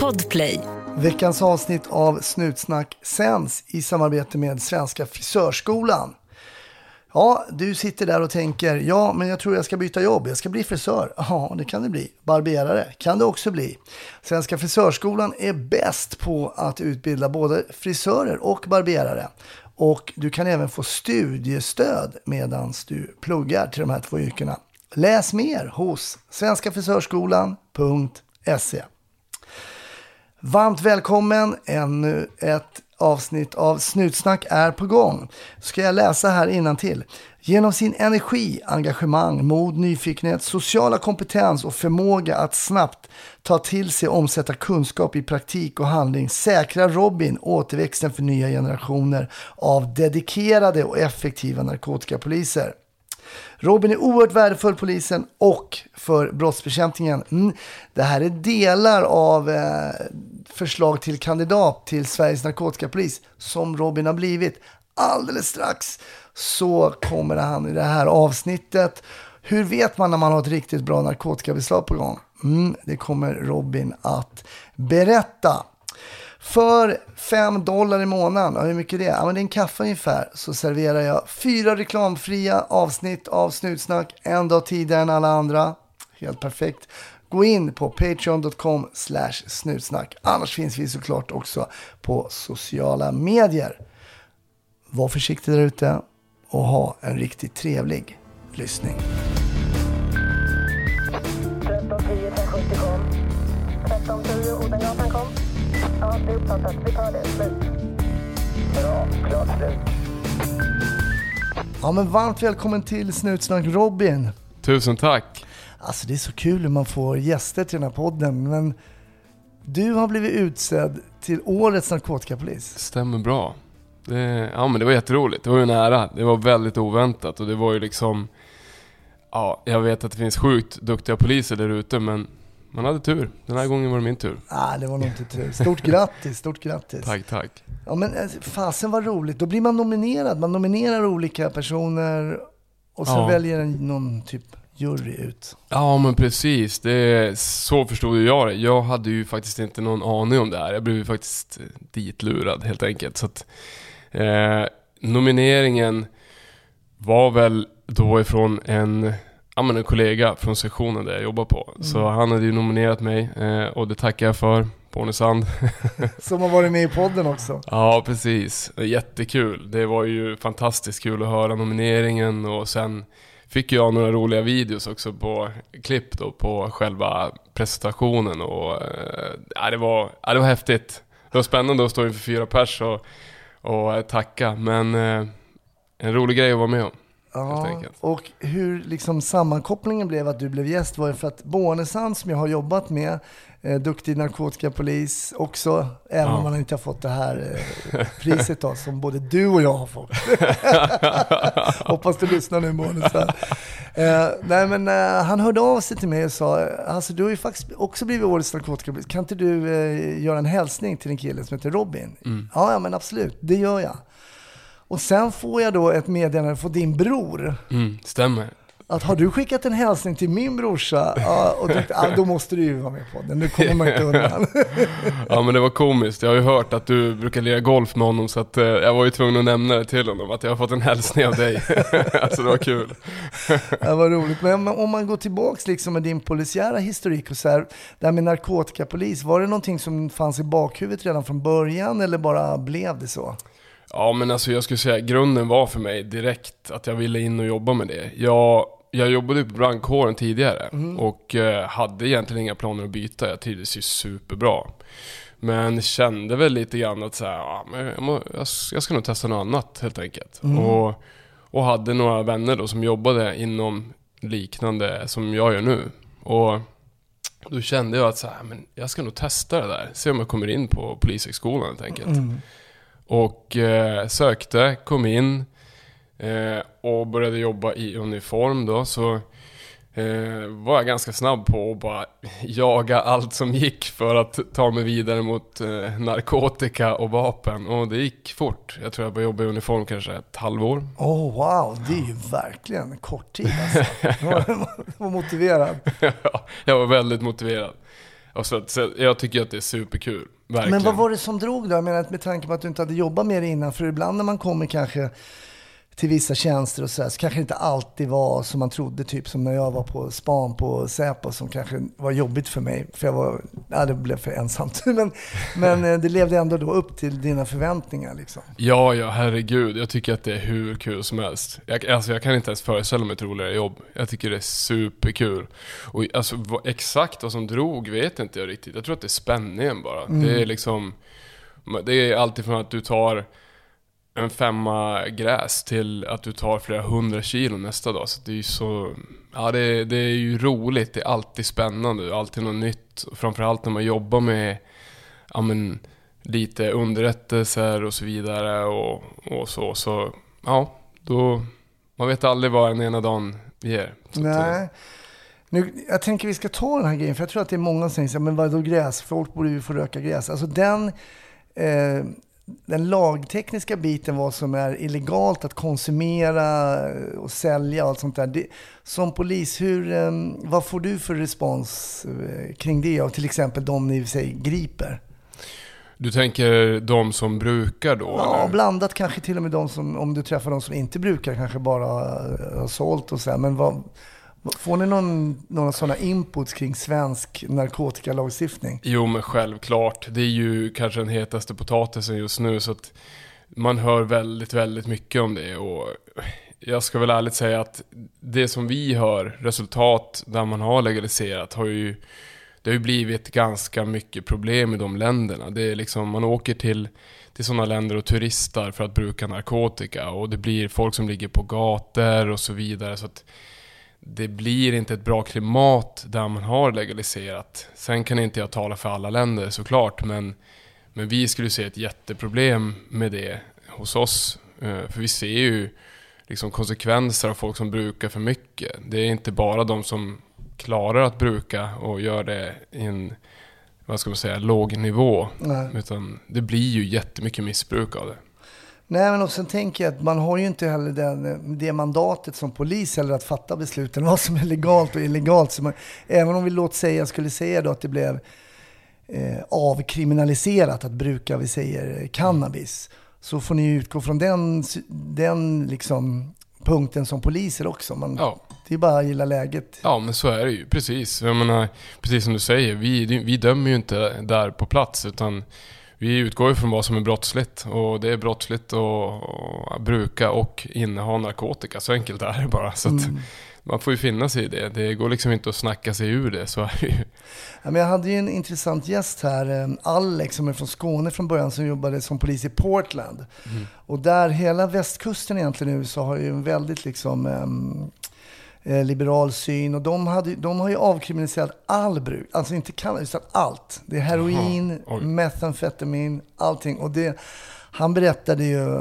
Podplay. Veckans avsnitt av Snutsnack sänds i samarbete med Svenska Frisörskolan. Ja, du sitter där och tänker, ja, men jag tror jag ska byta jobb. Jag ska bli frisör. Ja, det kan det bli. Barberare kan det också bli. Svenska Frisörskolan är bäst på att utbilda både frisörer och barberare. Och du kan även få studiestöd medan du pluggar till de här två yrkena. Läs mer hos svenskafrisörskolan.se. Varmt välkommen, ännu ett avsnitt av Snutsnack är på gång. Ska jag läsa här till. Genom sin energi, engagemang, mod, nyfikenhet, sociala kompetens och förmåga att snabbt ta till sig och omsätta kunskap i praktik och handling säkrar Robin återväxten för nya generationer av dedikerade och effektiva narkotikapoliser. Robin är oerhört värdefull för polisen och för brottsbekämpningen. Mm, det här är delar av eh, förslag till kandidat till Sveriges narkotikapolis som Robin har blivit. Alldeles strax så kommer han i det här avsnittet. Hur vet man när man har ett riktigt bra narkotikabeslag på gång? Mm, det kommer Robin att berätta. För 5 dollar i månaden, hur mycket är det? Ja, men det är en kaffe ungefär, så serverar jag fyra reklamfria avsnitt av Snutsnack en dag tidigare än alla andra. Helt perfekt. Gå in på patreon.com slash snutsnack. Annars finns vi såklart också på sociala medier. Var försiktig där ute och ha en riktigt trevlig lyssning. Ja, det är uppfattat. Vi tar det. Slut. Bra. Klart slut. Ja, men varmt välkommen till Snutsnack Robin. Tusen tack. Alltså det är så kul hur man får gäster till den här podden. Men du har blivit utsedd till årets narkotikapolis. Stämmer bra. Det, ja men det var jätteroligt. Det var ju nära. Det var väldigt oväntat och det var ju liksom... Ja, jag vet att det finns sjukt duktiga poliser där ute men man hade tur. Den här gången var det min tur. Nej, det var nog inte tur. Stort grattis, stort grattis. tack, tack. Ja men eh, fasen var roligt. Då blir man nominerad. Man nominerar olika personer och så ja. väljer en, någon typ jury ut. Ja men precis, det, så förstod jag det. Jag hade ju faktiskt inte någon aning om det här. Jag blev ju faktiskt ditlurad helt enkelt. Så att, eh, nomineringen var väl då ifrån en, ja, men en kollega från sektionen där jag jobbar på. Mm. Så han hade ju nominerat mig eh, och det tackar jag för på Härnösand. Som har varit med i podden också. Ja, precis. Jättekul. Det var ju fantastiskt kul att höra nomineringen och sen fick jag några roliga videos också på klipp då på själva presentationen och äh, det, var, äh, det var häftigt. Det var spännande att stå inför fyra pers och, och tacka men äh, en rolig grej att vara med om. Ja, och hur liksom sammankopplingen blev att du blev gäst var ju för att Bornesand som jag har jobbat med eh, duktig narkotikapolis också, även ja. om man inte har fått det här eh, priset då, som både du och jag har fått. Hoppas du lyssnar nu Månesson. Eh, nej men eh, han hörde av sig till mig och sa, alltså du har ju faktiskt också blivit årets narkotikapolis, kan inte du eh, göra en hälsning till en kille som heter Robin? Mm. Ja, ja men absolut, det gör jag. Och sen får jag då ett meddelande från din bror. Mm, stämmer att har du skickat en hälsning till min brorsa, ja, och tänkte, ah, då måste du ju vara med på den, nu kommer man inte undan. ja men det var komiskt, jag har ju hört att du brukar lira golf med honom så att eh, jag var ju tvungen att nämna det till honom, att jag har fått en hälsning av dig. alltså det var kul. det var roligt, men om man går tillbaks liksom med din polisiära historik och så här, det här med narkotikapolis, var det någonting som fanns i bakhuvudet redan från början eller bara blev det så? Ja men alltså jag skulle säga grunden var för mig direkt att jag ville in och jobba med det. Jag, jag jobbade på brandkåren tidigare mm. och eh, hade egentligen inga planer att byta. Jag trivdes ju superbra. Men kände väl lite grann att så här, ja, men jag, må, jag, jag, ska nog testa något annat helt enkelt. Mm. Och, och hade några vänner då som jobbade inom liknande som jag gör nu. Och då kände jag att så här, men jag ska nog testa det där. Se om jag kommer in på polishögskolan helt enkelt. Mm. Och eh, sökte, kom in eh, och började jobba i uniform då. Så eh, var jag ganska snabb på att bara jaga allt som gick för att ta mig vidare mot eh, narkotika och vapen. Och det gick fort. Jag tror jag började jobba i uniform kanske ett halvår. Oh wow, det är ju verkligen kort tid alltså. Du var, var motiverad. ja, jag var väldigt motiverad. Och så, så jag tycker att det är superkul. Verkligen. Men vad var det som drog då? Jag menar med tanke på att du inte hade jobbat med det innan. För ibland när man kommer kanske till vissa tjänster och sådär så kanske det inte alltid var som man trodde. Typ som när jag var på span på Säpo som kanske var jobbigt för mig. För jag var, ja det blev för ensamt. Men, men eh, det levde ändå då upp till dina förväntningar liksom. Ja, ja, herregud. Jag tycker att det är hur kul som helst. Jag, alltså, jag kan inte ens föreställa mig ett roligare jobb. Jag tycker det är superkul. Och alltså, vad, exakt vad som drog vet inte jag riktigt. Jag tror att det är spänningen bara. Det är liksom... Det är alltid från att du tar en femma gräs till att du tar flera hundra kilo nästa dag. Så det är ju så... Ja, det, är- det är ju roligt. Det är alltid spännande. Alltid något nytt. Och framförallt när man jobbar med... Ja, men, lite underrättelser och så vidare och, och så. Så ja, då... Man vet aldrig vad den ena dagen ger. Så Nej. Nu, jag tänker vi ska ta den här grejen, för jag tror att det är många som säger så här, men vadå gräs? Folk borde ju få röka gräs. Alltså den, eh, den lagtekniska biten, vad som är illegalt att konsumera och sälja och allt sånt där. Det, som polis, hur, eh, vad får du för respons eh, kring det av till exempel de ni säger griper? Du tänker de som brukar då? Ja, eller? blandat kanske till och med de som, om du träffar de som inte brukar, kanske bara har sålt och så här. Men vad- får ni någon, några sådana inputs kring svensk narkotikalagstiftning? Jo men självklart. Det är ju kanske den hetaste potatisen just nu så att man hör väldigt, väldigt mycket om det och jag ska väl ärligt säga att det som vi hör, resultat där man har legaliserat har ju det har ju blivit ganska mycket problem i de länderna. Det är liksom, man åker till, till sådana länder och turistar för att bruka narkotika och det blir folk som ligger på gator och så vidare. Så att det blir inte ett bra klimat där man har legaliserat. Sen kan inte jag tala för alla länder såklart, men, men vi skulle se ett jätteproblem med det hos oss. Eh, För vi ser ju liksom konsekvenser av folk som brukar för mycket. Det är inte bara de som klarar att bruka och gör det i en, vad ska man säga, låg nivå. Nej. Utan det blir ju jättemycket missbruk av det. Nej, men och sen tänker jag att man har ju inte heller den, det mandatet som polis heller att fatta besluten vad som är legalt och illegalt. Så man, även om vi låt säga, skulle säga då att det blev eh, avkriminaliserat att bruka, vi säger cannabis, så får ni ju utgå från den, den liksom punkten som poliser också. Man, Ja. Det är bara att gilla läget. Ja, men så är det ju. Precis. Jag menar, precis som du säger, vi, vi dömer ju inte där på plats, utan vi utgår ju från vad som är brottsligt. Och det är brottsligt att bruka och inneha narkotika. Så enkelt är det bara. Så att man får ju finna sig i det. Det går liksom inte att snacka sig ur det, så är det ju. Ja, men jag hade ju en intressant gäst här, eh, Alex som är från Skåne från början, som jobbade som polis i Portland. Och där, hela västkusten egentligen i USA har ju en väldigt liksom ehm, eh, liberal syn och de, hade, de har ju avkriminaliserat all bruk, alltså inte cannabis utan allt. Det är heroin, metamfetamin, allting. Och det, han berättade ju,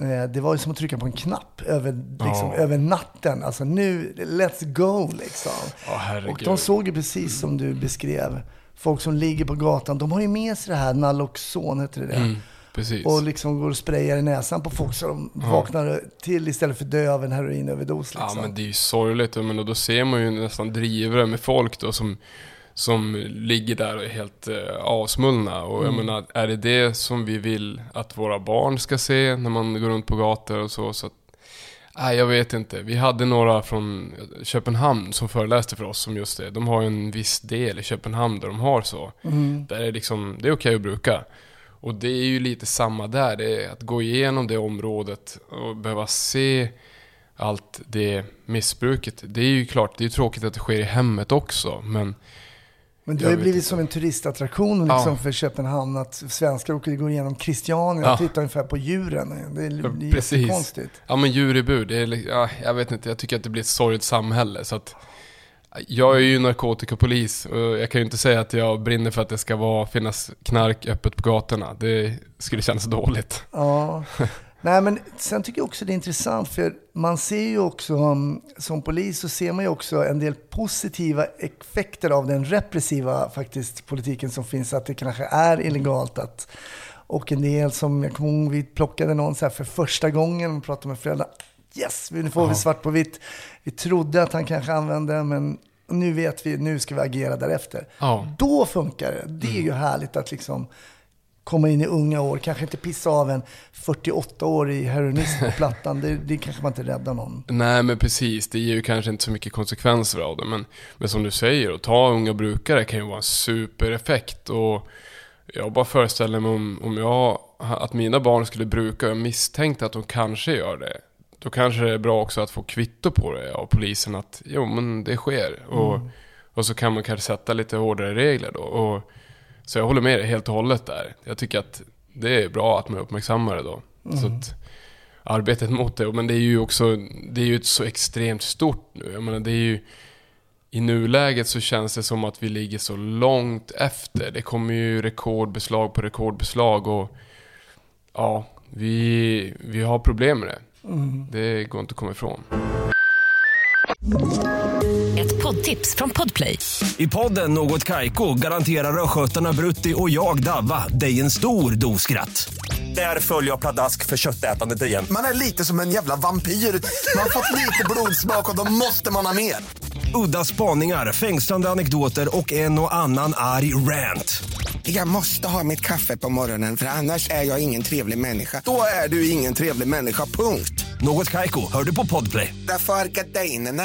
eh, det var ju som att trycka på en knapp över, liksom, över natten. Alltså nu, let's go liksom. Herregud. Och de såg ju precis som du beskrev, folk som ligger på gatan, de har ju med sig det här Naloxon, heter det det? Mm, precis. Och liksom går och sprayar i näsan på folk så de vaknar till istället för dö av en heroinöverdos. Liksom. Ja men det är ju sorgligt, men då, då ser man ju nästan drivare med folk då som, som ligger där och är helt eh, avsmullna. Och jag menar, är det det som vi vill att våra barn ska se när man går runt på gator och så? så att, nej, jag vet inte. Vi hade några från Köpenhamn som föreläste för oss som just det. De har ju en viss del i Köpenhamn där de har så. Där är liksom, det är okej att bruka. Och det är ju lite samma där. Det är att gå igenom det området och behöva se allt det missbruket. Det är ju klart, det är ju tråkigt att det sker i hemmet också, men Men det har ju blivit inte. som en turistattraktion liksom Ja. för Köpenhamn att svenskar åker går igenom Christiania och Ja. tittar ungefär på djuren. Det är, det är precis. jättekonstigt. Ja men djur i bur, det är, ja, jag vet inte, jag tycker att det blir ett sorgligt samhälle så att jag är ju narkotikapolis och jag kan ju inte säga att jag brinner för att det ska vara, finnas knark öppet på gatorna. Det skulle kännas dåligt. Ja. Nej, men sen tycker jag också det är intressant för man ser ju också um, som polis så ser man ju också en del positiva effekter av den repressiva faktiskt politiken som finns. Att det kanske är illegalt att och en del som, jag kommer ihåg, vi plockade någon så här för första gången och pratade med föräldrar. Yes, nu får vi svart på vitt. Vi trodde att han kanske använde, men nu vet vi, nu ska vi agera därefter. Ja. Då funkar det. Det är ju härligt att liksom komma in i unga år, kanske inte pissa av en 48-årig heroinist på plattan. Det, det kanske man inte räddar någon. Nej men precis, det ger ju kanske inte så mycket konsekvenser av det. Men, men som du säger, att ta unga brukare kan ju vara en supereffekt. Och jag bara föreställer mig om, om jag, att mina barn skulle bruka jag misstänkte att de kanske gör det. Då kanske det är bra också att få kvitto på det av polisen att jo men det sker. Och, och så kan man kanske sätta lite hårdare regler då. Och, så jag håller med dig helt och hållet där. Jag tycker att det är bra att man uppmärksammar det då. Så att arbetet mot det, men det är ju också, det är ju så extremt stort nu. Jag menar det är ju, i nuläget så känns det som att vi ligger så långt efter. Det kommer ju rekordbeslag på rekordbeslag och ja, vi, vi har problem med det. Det går inte att komma ifrån. Ett poddtips från Podplay. I podden Något Kaiko garanterar östgötarna Brutti och jag, Davva, dig en stor dos skratt. Där följer jag pladask för köttätandet igen. Man är lite som en jävla vampyr. Man har fått lite blodsmak och då måste man ha mer. Udda spaningar, fängslande anekdoter och en och annan arg rant. Jag måste ha mitt kaffe på morgonen för annars är jag ingen trevlig människa. Då är du ingen trevlig människa, punkt. Något Kaiko, hör du på Podplay. Därför är gardinerna.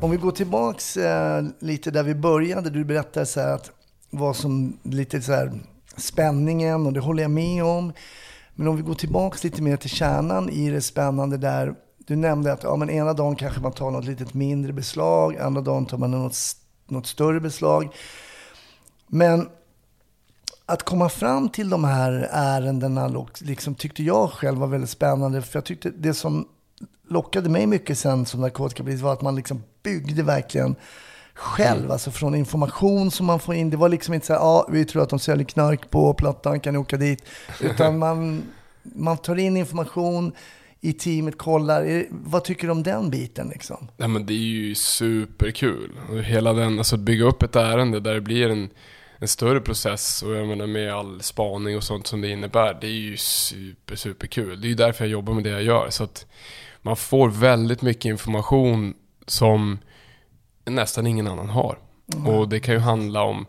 Om vi går tillbaks eh, lite där vi började. Du berättade så här att vad som lite så här spänningen och det håller jag med om. Men om vi går tillbaks lite mer till kärnan i det spännande där. Du nämnde att ja, men ena dagen kanske man tar något litet mindre beslag, andra dagen tar man något, något större beslag. Men att komma fram till de här ärendena liksom, tyckte jag själv var väldigt spännande. För jag tyckte det som lockade mig mycket sen som narkotikapolis var att man liksom byggde verkligen själv. Alltså från information som man får in. Det var liksom inte så här, ja vi tror att de säljer knark på Plattan, kan ni åka dit? Utan man, man tar in information i teamet, kollar. Är- Vad tycker du om den biten liksom? Nej men det är ju superkul. Hela den, alltså att bygga upp ett ärende där det blir en, en större process och jag menar med all spaning och sånt som det innebär. Det är ju super, superkul. Det är ju därför jag jobbar med det jag gör. Så att man får väldigt mycket information som nästan ingen annan har. Och det kan ju handla om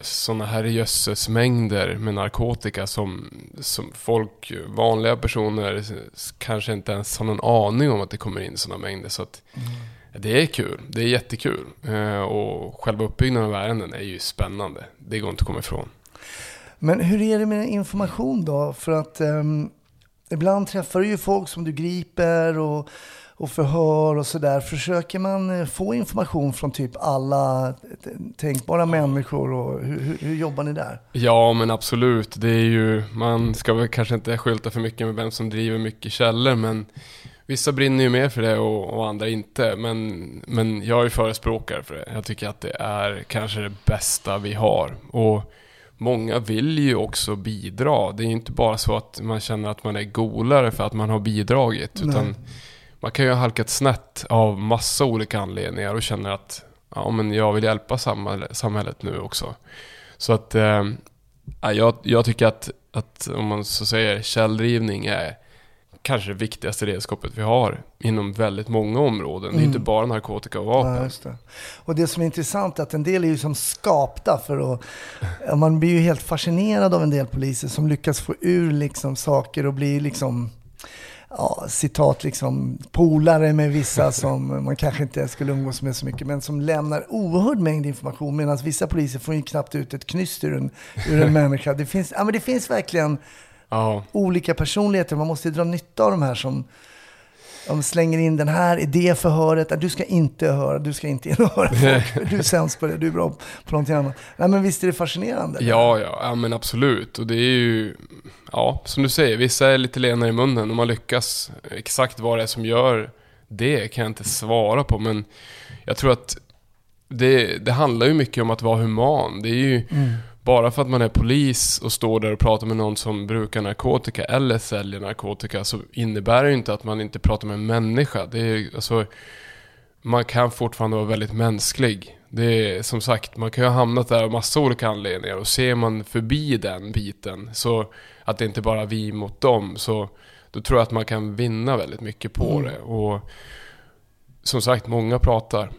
sådana här gödselsmängder med narkotika som, som folk, vanliga personer, kanske inte ens har någon aning om att det kommer in sådana mängder. Så att det är kul, det är jättekul. Eh, och själva uppbyggnaden av ärenden är ju spännande. Det går inte att komma ifrån. Men hur är det med information då? För att ehm, ibland träffar du ju folk som du griper och, och förhör och sådär. Försöker man eh, få information från typ alla t- tänkbara människor och hur, hur, hur jobbar ni där? Ja, men absolut. Det är ju, man ska väl kanske inte skylta för mycket med vem som driver mycket källor, men vissa brinner ju mer för det och, och andra inte. Men, men jag är förespråkare för det. Jag tycker att det är kanske det bästa vi har. Och många vill ju också bidra. Det är ju inte bara så att man känner att man är golare för att man har bidragit, utan man kan ju ha halkat snett av massa olika anledningar och känner att ja, men jag vill hjälpa samhället, samhället nu också. Så att eh, ja, jag, jag tycker att, att om man så säger källdrivning är kanske det viktigaste redskapet vi har inom väldigt många områden. Det är inte bara narkotika och vapen. Ja, det. Och det som är intressant är att en del är ju som skapta för att... Man blir ju helt fascinerad av en del poliser som lyckas få ur liksom saker och blir liksom... Ja, citat liksom polare med vissa som man kanske inte skulle umgås med så mycket, men som lämnar oerhörd mängd information medan vissa poliser får ju knappt ut ett knyst ur en, ur en människa. Det finns, ja, men det finns verkligen Ja, olika personligheter. Man måste ju dra nytta av de här som de slänger in den här i det förhöret. Du ska inte höra, du ska inte höra folk. Du är sämst på det, du är bra på någonting annat. Nej men visst är det fascinerande? ja, ja, ja, men absolut. Och det är ju, ja, som du säger, vissa är lite lenare i munnen och man lyckas. Exakt vad det är som gör det kan jag inte svara på, men jag tror att det, det handlar ju mycket om att vara human. Det är ju bara för att man är polis och står där och pratar med någon som brukar narkotika eller säljer narkotika så innebär det ju inte att man inte pratar med en människa. Det är, alltså, man kan fortfarande vara väldigt mänsklig. Det är som sagt, man kan ju ha hamnat där av massa olika anledningar och ser man förbi den biten så att det inte bara är vi mot dem så då tror jag att man kan vinna väldigt mycket på det. Och som sagt, många pratar.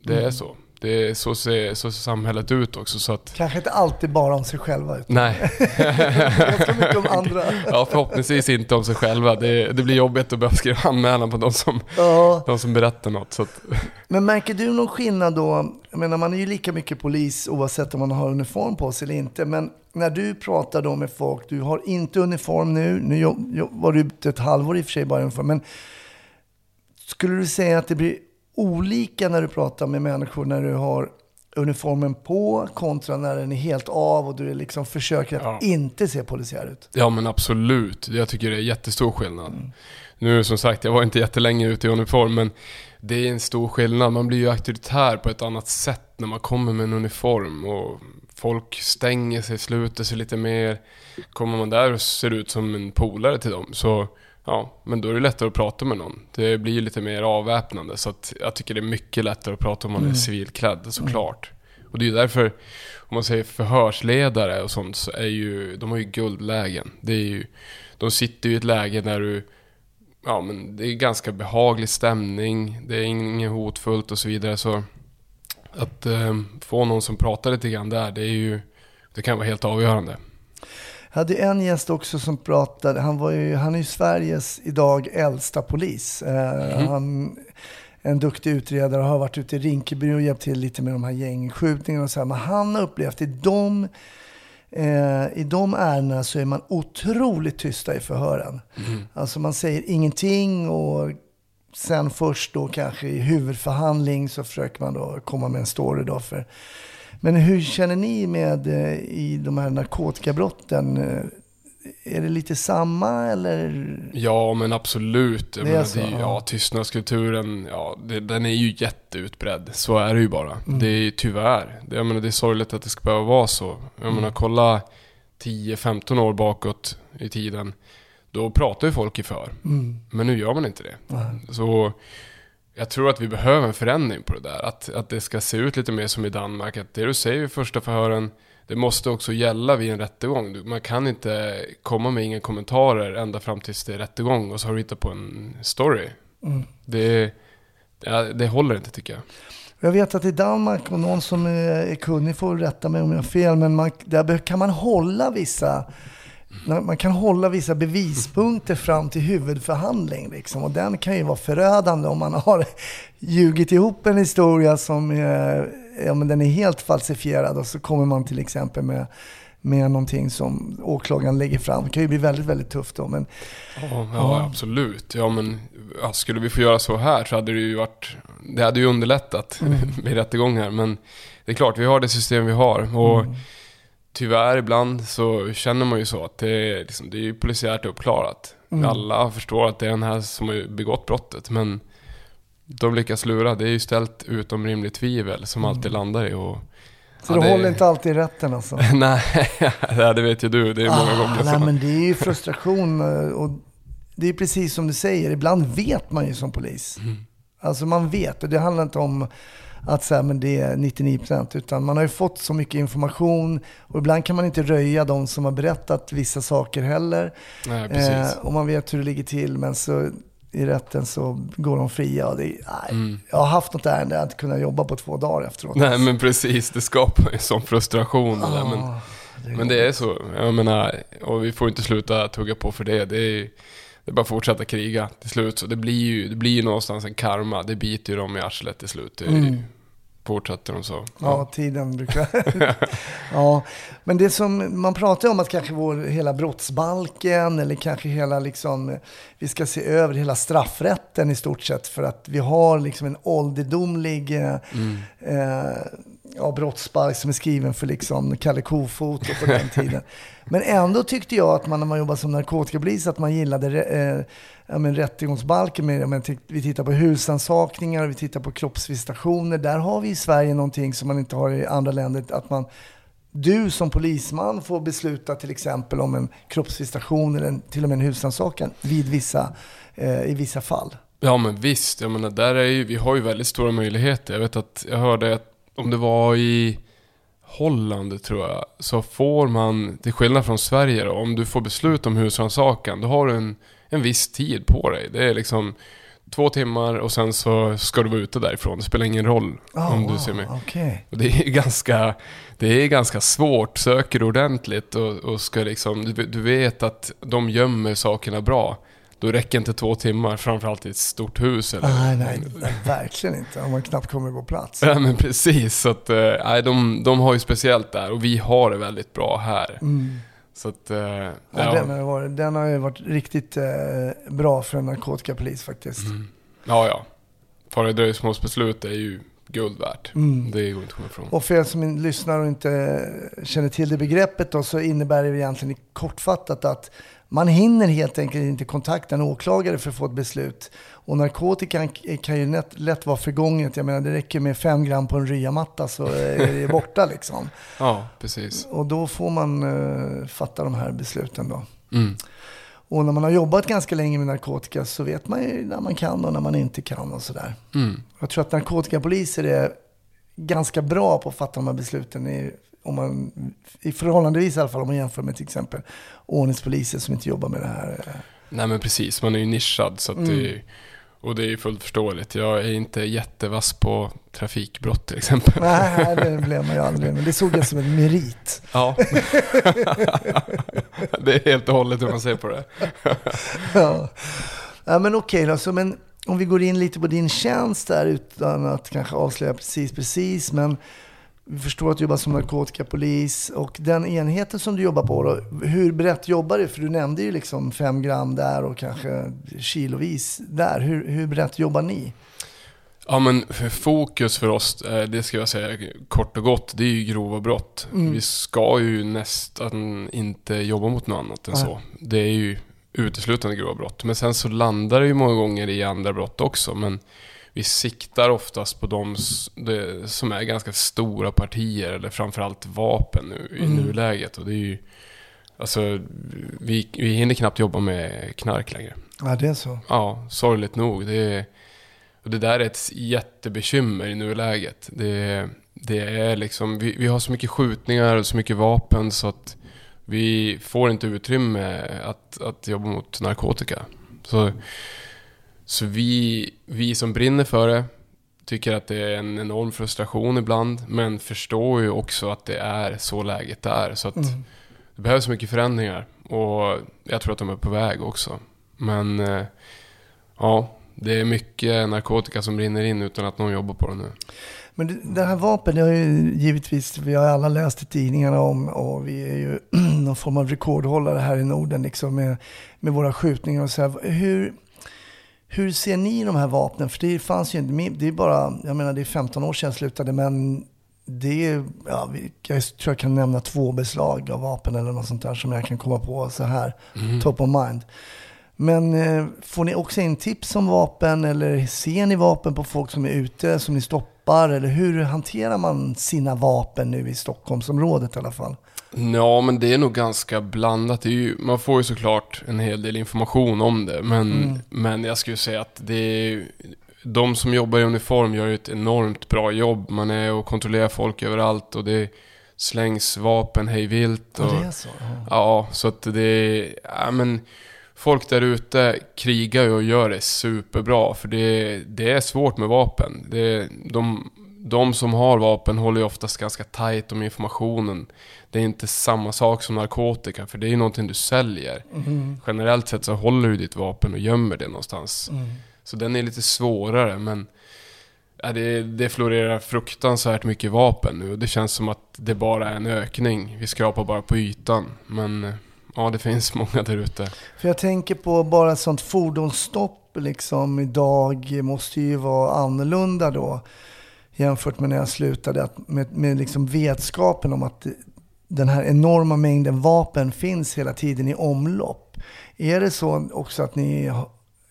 Det är så. Det är, så, ser, så ser samhället ut också. Så att, Kanske inte alltid bara om sig själva, utan nej. ganska mycket om andra. ja, förhoppningsvis inte om sig själva. Det, det blir jobbigt att behöva skriva anmälan på de som, Ja. de som berättar något. Så att, Men märker du någon skillnad då? Jag menar, man är ju lika mycket polis oavsett om man har uniform på sig eller inte. Men när du pratar då med folk, du har inte uniform nu. Nu var du ute ett halvår i och för sig bara i uniform. Men skulle du säga att det blir olika när du pratar med människor när du har uniformen på kontra när den är helt av och du liksom försöker att Ja. inte se polisiär ut? ja men absolut. Jag tycker det är jättestor skillnad. Nu som sagt, jag var inte jättelänge ute i uniform, men det är en stor skillnad. Man blir ju auktoritär på ett annat sätt när man kommer med en uniform. Och folk stänger sig, sluter sig lite mer. Kommer man där och ser ut som en polare till dem, så ja, men då är det lättare att prata med någon. Det blir ju lite mer avväpnande, så att jag tycker det är mycket lättare att prata om man är civilklädd, såklart. Och det är ju därför, om man säger förhörsledare och sånt, så är ju, de har ju guldlägen. Det är ju, de sitter ju i ett läge där du ja, men det är ganska behaglig stämning, det är inget hotfullt och så vidare. Så att eh, få någon som pratar lite grann där, det är ju, det kan vara helt avgörande. Hade en gäst också som pratade, han, var ju, han är ju Sveriges idag äldsta polis. Eh, han, en duktig utredare har varit ute i Rinkeby och hjälpt till lite med de här gängskjutningarna och så här. Men han har upplevt i de, eh, i de ärendena så är man otroligt tysta i förhören. Alltså man säger ingenting och sen först då kanske i huvudförhandling så försöker man då komma med en story då för men hur känner ni med eh, i de här narkotikabrotten? Eh, Är det lite samma eller? Ja, men absolut. Jag Det menar, så, det ja. ja, tystnadskulturen, ja, det, den är ju jätteutbredd. Så är det ju bara. Det är tyvärr. Det, jag menar, det är sorgligt att det ska behöva vara så. Jag menar, kolla 10-15 år bakåt i tiden. Då pratar ju folk i för. Men nu gör man inte det. Så jag tror att vi behöver en förändring på det där. Att, att det ska se ut lite mer som i Danmark. Att det du säger i första förhören, det måste också gälla vid en rättegång. Man kan inte komma med inga kommentarer ända fram tills det är rättegång och så har du hittat på en story. Det, ja, det håller inte tycker jag. Jag vet att i Danmark, och någon som är kunnig får rätta mig om jag har fel, men man, där kan man hålla vissa man kan hålla vissa bevispunkter fram till huvudförhandling. Liksom. Och den kan ju vara förödande om man har ljugit ihop en historia som är, ja, men den är helt falsifierad och så kommer man till exempel med, med någonting som åklagaren lägger fram. Det kan ju bli väldigt, väldigt tufft då. Men Ja, ja absolut. Ja, men ja, skulle vi få göra så här så hade det ju varit... Det hade ju underlättat med rättegångar. Men det är klart, vi har det system vi har. Och tyvärr ibland så känner man ju så att det är, liksom, det är ju polisiärt uppklarat. Alla förstår att det är den här som har begått brottet. Men de lyckas lura. Det är ju ställt utom rimligt tvivel som alltid landar i. Och, så ja, det håller inte alltid i rätten alltså. nej, det vet ju du. Det är många gånger Ah, nej, så. men det är ju frustration eh, och det är precis som du säger. Ibland vet man ju som polis. Alltså man vet och det handlar inte om att säga men det är 99% utan man har ju fått så mycket information och ibland kan man inte röja de som har berättat vissa saker heller. Nej, precis. Eh, och man vet hur det ligger till men så i rätten så går de fria. Och det, nej, Jag har haft något ärende, jag inte kunnat jobba på två dagar efteråt. Nej men precis, det skapar ju sån frustration. det där, men, Ah, det är men det är så. Jag menar, och vi får inte sluta tugga på för det. Det är, det är bara att fortsätta kriga till slut. Så det blir ju, det blir ju någonstans en karma. Det biter ju dem i arslet till slut. Det ju- Fortsätter de så. Ja, tiden brukar... ja, men det som man pratar om att kanske vår hela brottsbalken eller kanske hela liksom, vi ska se över hela straffrätten i stort sett för att vi har liksom en ålderdomlig eh, eh, ja, brottsbalk som är skriven för liksom Kalle Kofot på den tiden. Men ändå tyckte jag att man när man jobbade som narkotikapolis att man gillade eh, ja, men rättegångsbalken. Med, ja, men, vi tittar på husrannsakningar, vi tittar på kroppsvisitationer. Där har vi i Sverige någonting som man inte har i andra länder. Att man, du som polisman får besluta till exempel om en kroppsvisitation eller en, till och med en husrannsakan vid vissa, eh, i vissa fall. Ja men visst, jag menar där är ju, vi har ju väldigt stora möjligheter. Jag vet att jag hörde att om det var i Holland tror jag, så får man, till skillnad från Sverige då, om du får beslut om husrannsakan, då har du en, en viss tid på dig. Det är liksom, två timmar och sen så ska du vara ute därifrån. Det spelar ingen roll Ah, om du wow, ser mig. Och det är ganska, det är ganska svårt. Söker du ordentligt och, och ska liksom, du, du vet att de gömmer sakerna bra. Då räcker inte två timmar, framförallt i ett stort hus. Eller, Nej, nej, nej, verkligen inte. Om man knappt kommer på plats. Ja men precis, så att, eh, nej, de, de har ju speciellt där och vi har det väldigt bra här. Så att, eh, Ja, ja, Den, har varit, den har ju varit riktigt eh, bra för en narkotikapolis faktiskt. ja, ja. Fara i dröjsmålsbeslut är ju guld värt. Det går inte att komma ifrån. Och för er som lyssnar och inte känner till det begreppet då, så innebär det egentligen kortfattat att man hinner helt enkelt inte kontakta en åklagare för att få ett beslut. Och narkotikan kan ju lätt, lätt vara förgånget. Jag menar det räcker med fem gram på en ryamatta så är det borta liksom. Ja, precis. Och då får man eh, fatta de här besluten då. Mm. Och när man har jobbat ganska länge med narkotika så vet man ju när man kan och när man inte kan och sådär. Mm. Jag tror att narkotikapoliser är ganska bra på att fatta de här besluten. I, om man, I förhållandevis i alla fall om man jämför med till exempel ordningspoliser som inte jobbar med det här. Nej men precis, man är ju nischad så att det Mm. är, och det är ju fullt förståeligt. Jag är inte jättevass på trafikbrott till exempel. Nej, det blev man ju aldrig. Men det såg jag som en merit. Ja. det är helt och hållet hur man ser på det. Ja, ja men okej då. Så, men om vi går in lite på din tjänst där utan att kanske avslöja precis, precis. Men vi förstår att du jobbar som narkotikapolis och den enheten som du jobbar på då, hur brett jobbar du? För du nämnde ju liksom fem gram där och kanske kilovis där. Hur, hur brett jobbar ni? Ja men fokus för oss, eh, det ska jag säga kort och gott, det är ju grova brott. Vi ska ju nästan inte jobba mot något annat än Nej. så. Det är ju uteslutande grova brott. Men sen så landar det ju många gånger i andra brott också. Men vi siktar oftast på de som är ganska stora partier eller framförallt vapen nu, i nuläget. Och det är ju, alltså, vi, vi hinner knappt jobba med knark längre. Ja, det är så. Ja, sorgligt nog. Det, är, och det där är ett jättebekymmer i nuläget. Det, det är liksom, vi, vi har så mycket skjutningar och så mycket vapen så att vi får inte utrymme att, att jobba mot narkotika. Så, så vi, vi som brinner för det tycker att det är en enorm frustration ibland, men förstår ju också att det är så läget är. Så att det behövs mycket förändringar och jag tror att de är på väg också. Men eh, ja, det är mycket narkotika som rinner in utan att någon jobbar på det nu. Men det, det här vapen, det har ju givetvis, vi har alla läst i tidningarna om och vi är ju någon form av rekordhållare här i Norden liksom med, med våra skjutningar och så här. Hur, hur ser ni de här vapnen? För det fanns ju inte, det är bara, jag menar det är 15 år sedan jag slutade men det är, ja, jag tror jag kan nämna två beslag av vapen eller något sånt där som jag kan komma på så här, top of mind. Men eh, får ni också in tips om vapen eller ser ni vapen på folk som är ute som ni stoppar? Eller hur hanterar man sina vapen nu i Stockholmsområdet i alla fall? Ja, men det är nog ganska blandat. Ju, man får ju såklart en hel del information om det. Men, men jag skulle säga att det är, de som jobbar i uniform gör ju ett enormt bra jobb. Man är och kontrollerar folk överallt och det slängs vapen hej vilt. Och, det är så. Ja. Ja, så att det är, ja men folk där ute krigar ju och gör det superbra för det, det är svårt med vapen. Det, de, de som har vapen håller ju oftast ganska tight om informationen. Det är inte samma sak som narkotika för det är ju någonting du säljer. Generellt sett så håller du ditt vapen och gömmer det någonstans. Så den är lite svårare men Ja, det, det florerar fruktansvärt mycket vapen nu och det känns som att det bara är en ökning. Vi skrapar bara på ytan. Men ja, det finns många där ute. För jag tänker på bara ett sånt fordonsstopp liksom idag måste ju vara annorlunda då jämfört med när jag slutade. Att med med liksom vetskapen om att den här enorma mängden vapen finns hela tiden i omlopp. Är det så också att ni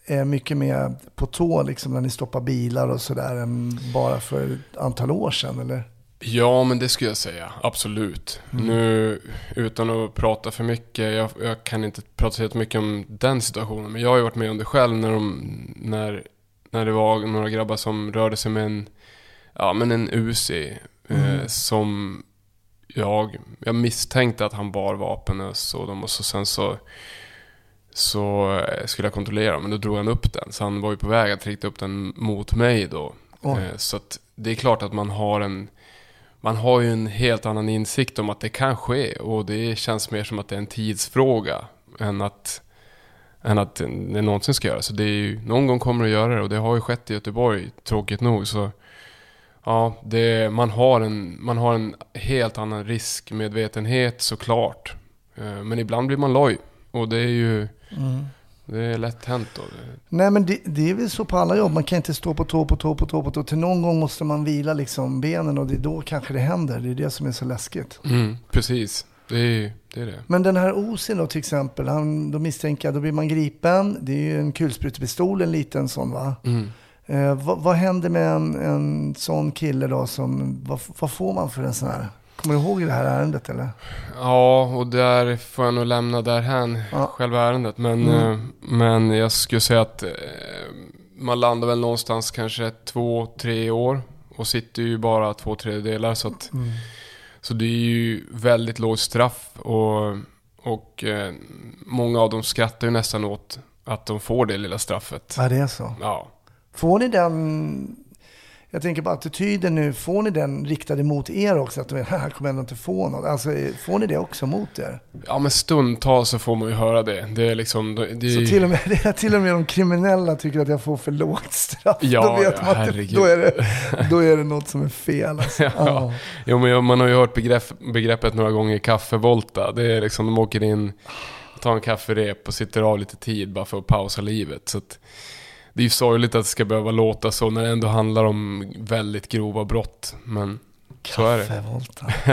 är mycket mer på tå liksom när ni stoppar bilar och sådär än bara för ett antal år sedan eller? Ja, men det skulle jag säga. Absolut. Nu, utan att prata för mycket, jag, jag kan inte prata så mycket om den situationen, men jag har ju varit med om det själv när, de, när, när det var några grabbar som rörde sig med en, ja, men en Uzi eh, som jag, jag misstänkte att han bar vapen och så, dem, och så sen så så eh, skulle jag kontrollera, men då drog han upp den. Så han var ju på väg att rikta upp den mot mig då. Oj. Eh, Så att det är klart att man har en man har ju en helt annan insikt om att det kan ske och det känns mer som att det är en tidsfråga än att, än att det någonsin ska göra. Så det är ju, någon gång kommer det att göra det och det har ju skett i Göteborg, tråkigt nog. Så ja, det, man, har en, man har en helt annan riskmedvetenhet såklart. Eh, Men ibland blir man loj och det är ju det är lätt hänt då. Nej men det, det är väl så på alla jobb. Man kan inte stå på tå på tå på tå på tå. Till någon gång måste man vila liksom benen och det är då kanske det händer. Det är det som är så läskigt. Mm, precis, det är det. Är det. Men den här Osin då till exempel, han, då misstänker jag, då blir man gripen. Det är ju en kulsprutepistol, en liten sån va? Mm. Eh, vad, vad händer med en, en sån kille då? Som, vad, vad får man för en sån här? Kommer du ihåg det här ärendet eller? Ja, och där får jag nog lämna därhän Ja. själva ärendet. Men, Mm. eh, men jag skulle säga att eh, man landar väl någonstans kanske två, tre år. Och sitter ju bara två tredjedelar. Så, att, Mm. så det är ju väldigt lågt straff. Och, och eh, många av dem skrattar ju nästan åt att de får det lilla straffet. Ja, det är så. Ja. Får ni den, jag tänker på attityden nu, får ni den riktade mot er också? Att de är, här kommer ändå inte få något. Alltså, får ni det också mot er? ja, men stundtals så får man ju höra det. Det är liksom... Det, det Så till och, med, till och med de kriminella tycker att jag får för lågt straff. Ja, då vet ja, man att det, herregud. då, är det, då är det något som är fel. Alltså. Ja. Ja. Jo men man har ju hört begrepp, begreppet några gånger, kaffervolta. Det är liksom, de åker in, tar en kafferep och sitter av lite tid bara för att pausa livet. Så att, det är ju sorgligt att det ska behöva låta så när det ändå handlar om väldigt grova brott. Men så är det. Kaffevolta.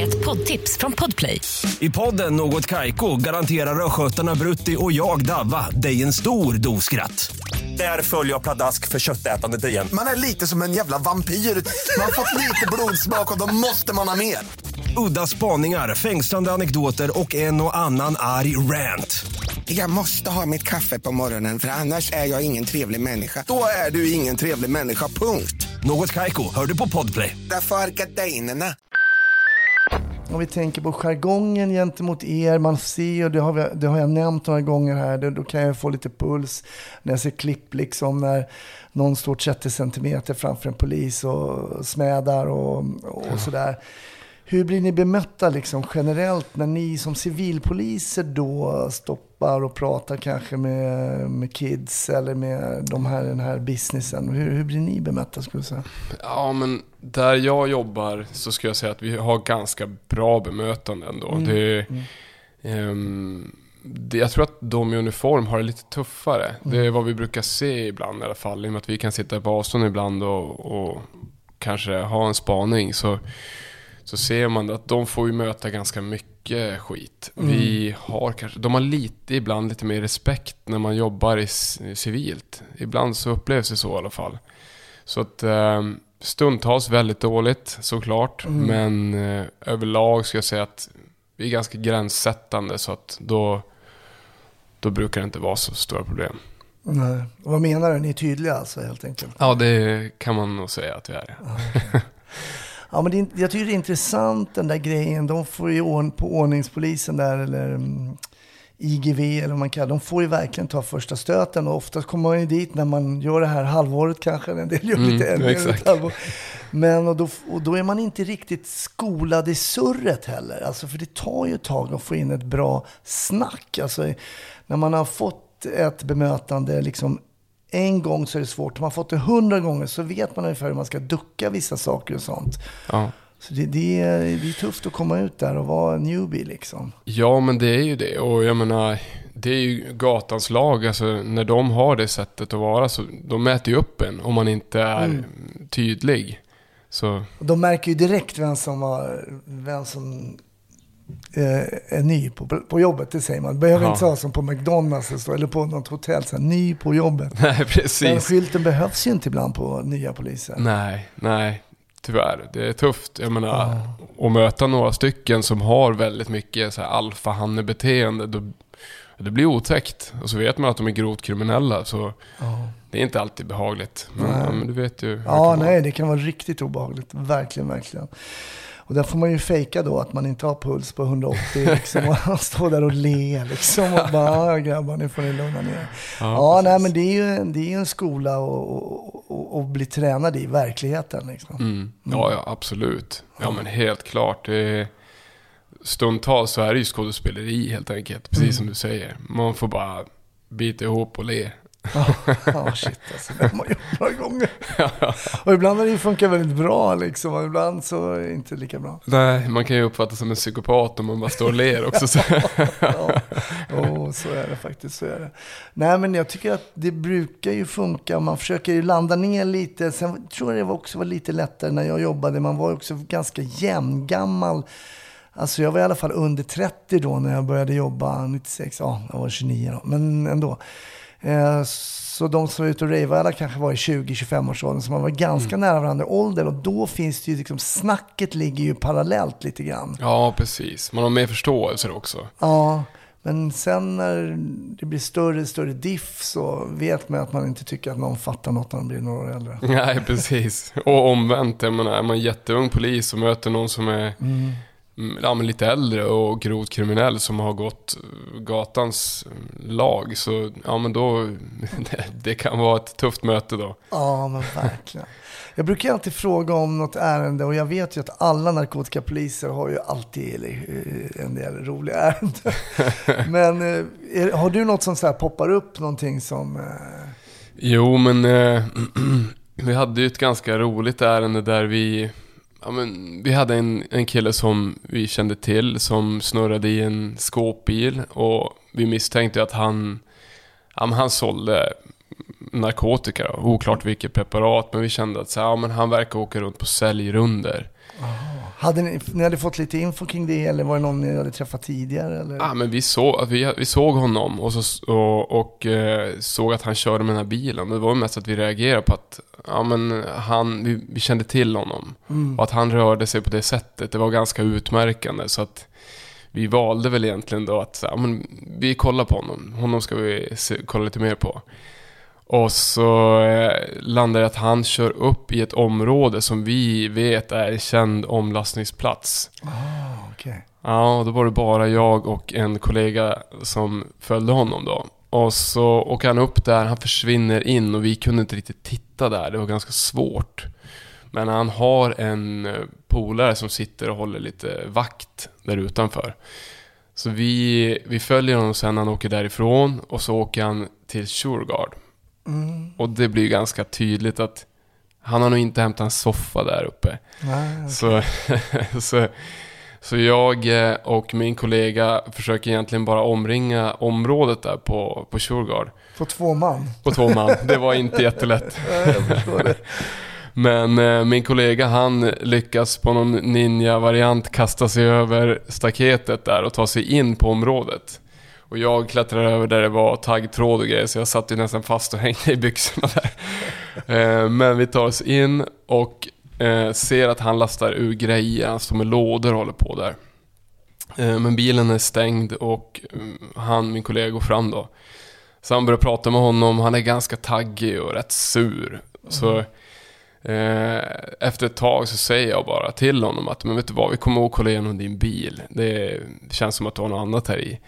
Ett poddtips från Podplay. I podden Något Kaiko garanterar östgötarna Brutti och jag, Davva, dig en stor dos skratt. Där följer jag pladask för köttätandet igen. Man är lite som en jävla vampyr. Man har fått lite blodsmak och då måste man ha mer. Udda spaningar, fängslande anekdoter och en och annan arg rant. Jag måste ha mitt kaffe på morgonen för annars är jag ingen trevlig människa. Då är du ingen trevlig människa, punkt. Något Kaiko, hör du på Podplay. Därför är gardinerna. Om vi tänker på jargongen gentemot er, man ser, och det har, vi, det har jag nämnt några gånger här, då kan jag få lite puls när jag ser klipp liksom när någon står 30 centimeter framför en polis och smädar och, och sådär. Hur blir ni bemötta liksom generellt när ni som civilpoliser då stoppar och pratar kanske med, med kids eller med de här, den här businessen? Hur, hur blir ni bemötta skulle jag säga? Ja men där jag jobbar så ska jag säga att vi har ganska bra bemötande ändå. Det, ehm, det, jag tror att de i uniform har det lite tuffare. Det är vad vi brukar se ibland i alla fall. I och med att vi kan sitta på avstånd ibland och, och kanske ha en spaning. Så, så ser man att de får ju möta ganska mycket skit. Vi har kanske, de har lite, ibland lite mer respekt när man jobbar i, civilt. Ibland så upplevs det så i alla fall. Så att eh, stundtals väldigt dåligt såklart. Men eh, överlag ska jag säga att vi är ganska gränssättande så att då, då brukar det inte vara så stora problem. Nej. Vad menar du? Ni är tydliga alltså helt enkelt? Ja, det kan man nog säga att vi är. Ja, men det, jag tycker det är intressant den där grejen. De får ju ordn, på ordningspolisen där, eller mm, IGV eller vad man kallar De får ju verkligen ta första stöten. Och oftast kommer man ju dit när man gör det här halvåret kanske. En del gör Mm, lite äldre exakt. halvår. Men och då, och då är man inte riktigt skolad i surret heller. Alltså, för det tar ju ett tag att få in ett bra snack. Alltså, när man har fått ett bemötande liksom en gång så är det svårt. Har man fått det hundra gånger så vet man ungefär hur man ska ducka vissa saker och sånt. Ja. Så det, det, är, det är tufft att komma ut där och vara newbie liksom. ja, men det är ju det. Och jag menar, det är ju gatans lag. Alltså, när de har det sättet att vara så de mäter ju upp en om man inte är tydlig. Så Och de märker ju direkt vem som, har, vem som eh, är ny på, på jobbet, det säger man. Det behöver Ja. inte vara som på McDonalds eller så, eller på något hotell, så här, ny på jobbet. nej, Den precis. skylten behövs ju inte ibland på nya poliser. Nej, nej. Tyvärr, det är tufft. Jag menar, att möta några stycken som har väldigt mycket så här alfahanne-beteende, då, det blir otäckt. Och så vet man att de är grovt kriminella, så det är inte alltid behagligt. Men, ja, men du vet ju. Ja, vara. nej, det kan vara riktigt obehagligt. Verkligen, verkligen. Och där får man ju fejka då att man inte har puls på 180 liksom, och stå där och le liksom och bara "Ja, grabbar nu får ni lugna ner. Ja, nej men det är ju, det är en skola att bli tränad i verkligheten liksom. Mm. Ja, ja, absolut. Ja, men helt klart. Det är, stundtals så är det ju skådespeleri helt enkelt. Precis som du säger. Man får bara bita ihop och le. Ja, ja, shit alltså. Det har man gjort några gånger. Och ibland har det ju funkat väldigt bra liksom. Och ibland så är det inte lika bra. Nej, man kan ju uppfattas som en psykopat om man bara står och ler också. Så. Ja, oh, så är det faktiskt. Så är det. Nej, men jag tycker att det brukar ju funka. Man försöker ju landa ner lite. Sen tror jag det också var lite lättare när jag jobbade. Man var också ganska jämngammal. Alltså jag var i alla fall under 30 då när jag började jobba 96. Ja, jag var 29 då. Men ändå. Eh, Så de som var ute och ravade alla kanske var i 20-25 års åldern. Så man var ganska nära varandra i ålder. Och då finns det ju liksom, snacket ligger ju parallellt lite grann. Ja, precis. Man har mer förståelse också. Ja, men sen när det blir större större diff så vet man att man inte tycker att någon fattar något när de blir några år äldre. Nej, precis. Och omvänt, jag menar, är man jätteung polis och möter någon som är mm, ja, men lite äldre och grovt kriminell som har gått gatans lag. Så ja, men då, det, kan vara ett tufft möte då. Ja, men verkligen. Jag brukar alltid fråga om något ärende och jag vet ju att alla narkotikapoliser har ju alltid eh, en del roliga ärenden. Men eh, är, har du något som så här poppar upp, någonting som... Eh... Jo, men eh, vi hade ju ett ganska roligt ärende där vi Ja, men vi hade en, en kille som vi kände till som snurrade i en skåpbil och vi misstänkte att han, ja, men han sålde narkotika. Då. Oklart vilket preparat, men vi kände att så, ja, men han verkar åka runt på säljrunder. Hade ni, ni hade fått lite info kring det eller var det någon ni hade träffat tidigare? Eller? Ja, men vi, såg, vi, vi såg honom och, så, och, och eh, såg att han körde med den här bilen. Det var mest att vi reagerade på att ja, men han, vi, vi kände till honom. Och att han rörde sig på det sättet, det var ganska utmärkande. Så att vi valde väl egentligen då att ja, men vi kollar på honom. Honom ska vi se, kolla lite mer på. Och så eh, landar det att han kör upp i ett område som vi vet är en känd omlastningsplats. Ah, okej. Ja, och då var det bara jag och en kollega som följde honom då. Och så åker han upp där, han försvinner in och vi kunde inte riktigt titta där, det var ganska svårt. Men han har en eh, polare som sitter och håller lite vakt där utanför. Så vi, vi följer honom sen när han åker därifrån och så åker han till Shurgard. Och det blir ju ganska tydligt att han har nog inte hämtat en soffa där uppe. Nej, Så, så, så jag eh, och min kollega försöker egentligen bara omringa området där på, på Shurgard. På två man. På två man. Det var inte jättelätt. Det. Men eh, min kollega han lyckas på någon ninja-variant kasta sig över staketet där och ta sig in på området. Och jag klättrar över där det var taggtråd och grejer så jag satt ju nästan fast och hängde i byxorna där. Eh, Men vi tar oss in och eh, ser att han lastar ur grejer, han står med lådor och håller på där. Eh, Men bilen är stängd och mm, han, min kollega, går fram då. Så han börjar prata med honom, han är ganska taggig och rätt sur. Så eh, efter ett tag så säger jag bara till honom att men vet du vad, vi kommer att kolla igenom din bil. Det känns som att du har något annat här i.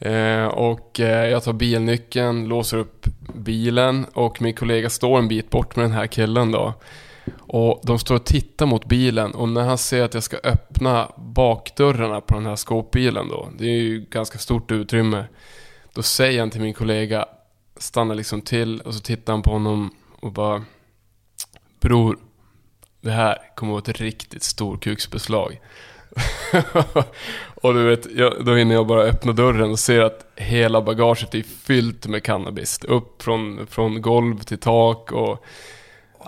Eh, och eh, jag tar bilnyckeln, låser upp bilen och min kollega står en bit bort med den här killen då. Och de står och tittar mot bilen och när han ser att jag ska öppna bakdörrarna på den här skåpbilen då, det är ju ganska stort utrymme. Då säger han till min kollega, stannar liksom till och så tittar han på honom och bara Bror, det här kommer att vara ett riktigt storkuksbeslag. och du vet, jag, då hinner jag bara öppna dörren och ser att hela bagaget är fyllt med cannabis. Upp från, från golv till tak och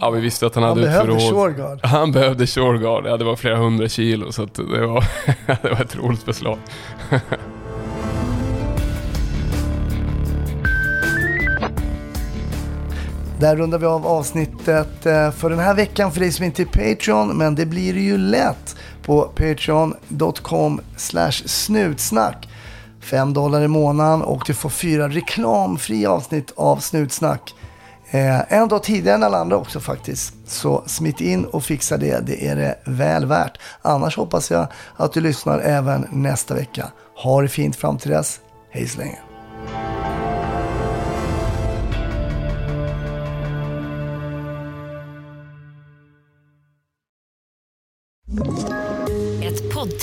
ja, vi visste att han, Han hade ett behövde förråd. Shurgard. Han behövde Shurgard, ja det var flera hundra kilo så det var, det var ett roligt beslag. Där rundar vi av avsnittet eh, för den här veckan för dig som inte är Patreon. Men det blir ju lätt på patreon.com snutsnack. 5 dollar i månaden och du får fyra reklamfria avsnitt av Snutsnack. Eh, en dag tidigare än alla andra också faktiskt. Så smitt in och fixa det, det är det väl värt. Annars hoppas jag att du lyssnar även nästa vecka. Ha det fint fram till dess. Hej så länge.